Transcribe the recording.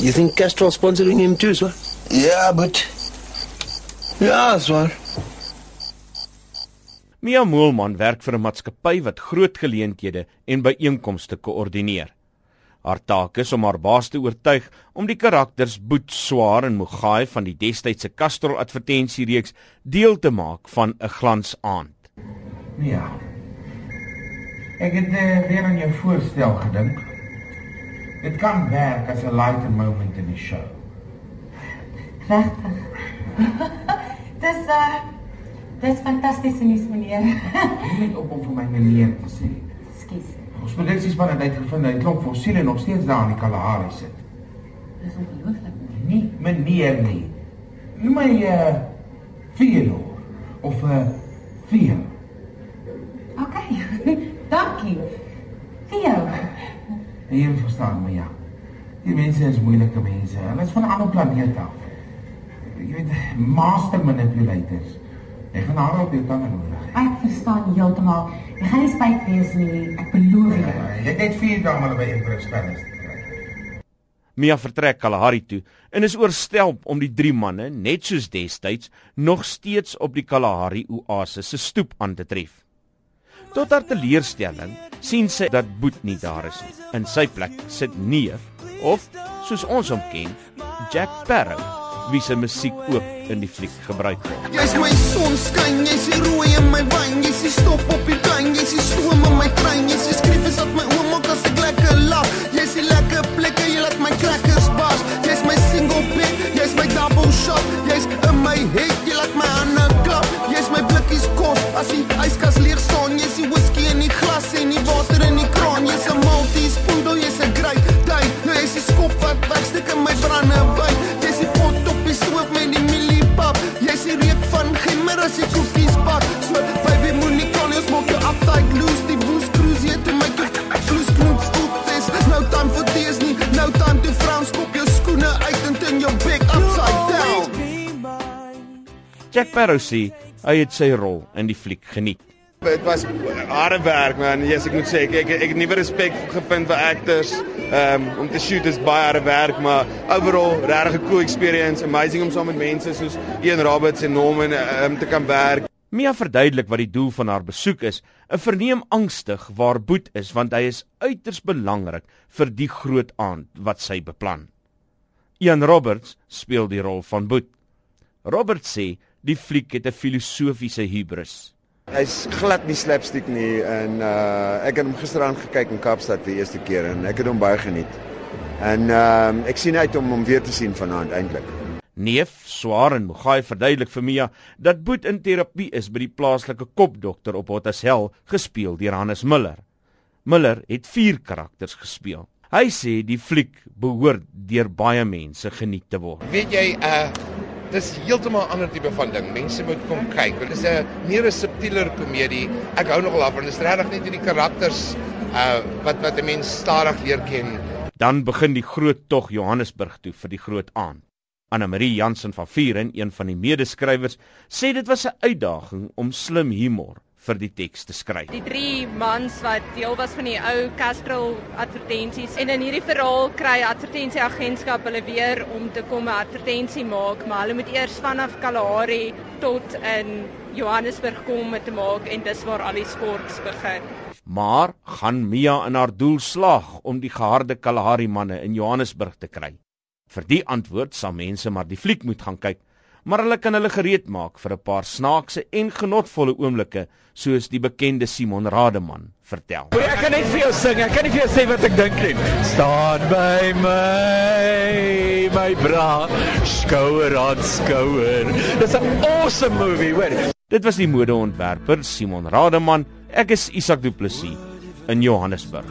You think Castrol sponsoring him too, sir? Ja, but Ja, swaar. Mia Moelman werk vir 'n maatskappy wat groot geleenthede en byeenkomste koördineer. Haar taak is om haar baas te oortuig om die karakters Boet, Swaar en Mugai van die destydse Castrol advertensiereeks deel te maak van 'n glansaand. Ja. Ek het uh, weer aan jou voorstel gedink. Dit kan werk as 'n lighter moment in die show. Regtig. dis uh dis fantasties nuus meneer. Jy moet op om vir my meneer te sê. Skus. Ons produksies van het uitgevind dat 'n klomp fossiele nog steeds daar in die Kalahari sit. Dis ongelooflik. Nie meneer nie. Noem my uh Theodore of uh Theo. OK. Dankie. Theo. Jy verstaan my ja. Die mense is moeilike mense. Hulle is van 'n ander planeet af. Jy weet, master manipulators. Jy gaan haar op jou tande nodig. Ek verstaan heeltemal. Jy gaan nie spyt wees nie. Ek beloof jou. Ja, Jy het net vier dae om hulle by Emperor Palace. Mia vertrek Kalahari toe en is oorstelp om die drie manne, net soos destyds, nog steeds op die Kalahari oase se stoep aan te tref. Tot haar teleurstelling sien sy dat Boet nie daar is nie. In sy plek sit Neef of soos ons hom ken, Jack Sparrow, wie se musiek ook in die fliek gebruik word. Jy's my sonskyn, jy's die rooi in my wyn, jy's die stop op die tuin, jy's die stoom in my trein, jy's die skriffies op my oom ook as ek lekker lag. Jy's die lekker plekke, jy laat my crackers bars. Jy's my single pick, jy's my double shot, jy's in my head, jy laat my hande klap. Jy's my blikkies kos as die yskas as jy koekies bak. So baby moenie kan ons maak jou uptight loose die boost cruise hier te make you blues knoop stoop this. No time for tears nie, no time to frown. Skop jou skoene uit en turn your big upside down. Jack Sparrow sê hy het sy rol in die fliek geniet. Dit was harde werk man. Yes, ek moet sê ek ek, ek nuwe respek gevind vir actors. Um om te shoot is baie harde werk, maar overall regtig 'n cool experience. Amazing om saam met mense soos Ian Roberts en Norman um te kan werk. Mia verduidelik wat die doel van haar besoek is. 'n Verneem angstig waar Boet is want hy is uiters belangrik vir die groot aand wat sy beplan. Ian Roberts speel die rol van Boet. Roberts sê die fliek het 'n filosofiese hubris. Hy's glad nie slapstick nie en uh ek het hom gisteraand gekyk in Kaapstad vir die eerste keer en ek het hom baie geniet. En ehm uh, ek sien uit om hom weer te sien vanaand eintlik. Neef Swaar en Mugai verduidelik vir Mia dat Boet in terapie is by die plaaslike kopdokter op Hotel gespeel deur Hannes Miller. Miller het 4 karakters gespeel. Hy sê die fliek behoort deur baie mense geniet te word. Weet jy, uh dis heeltemal 'n ander tipe van ding. Mense moet kom kyk. Dit is 'n meer subtieler komedie. Ek hou nogal af want dit is regtig net hierdie karakters uh wat wat 'n mens stadig leer ken. Dan begin die groot tog Johannesburg toe vir die groot aand. Anna Marie Jansen van Vuren, een van die medeskrywers, sê dit was 'n uitdaging om slim humor vir die teks te skryf. Die drie mans wat deel was van die ou Castrol advertensies en in hierdie verhaal kry advertensieagentskap hulle weer om te kom 'n advertensie maak, maar hulle moet eers vanaf Kalahari tot in Johannesburg kom om te maak en dis waar al die sports begin. Maar gaan Mia in haar doel slaag om die geharde Kalahari manne in Johannesburg te kry? Vir die antwoord sal mense maar die fliek moet gaan kyk, maar hulle kan hulle gereed maak vir 'n paar snaakse en genotvolle oomblikke soos die bekende Simon Rademan vertel. Ek kan net vir jou sing, ek kan nie vir jou sê wat ek dink nie. Staan by my, my bra, skouer aan skouer. Dis 'n awesome movie, hoor. Dit was die modeontwerper Simon Rademan. Ek is Isak Du Plessis in Johannesburg.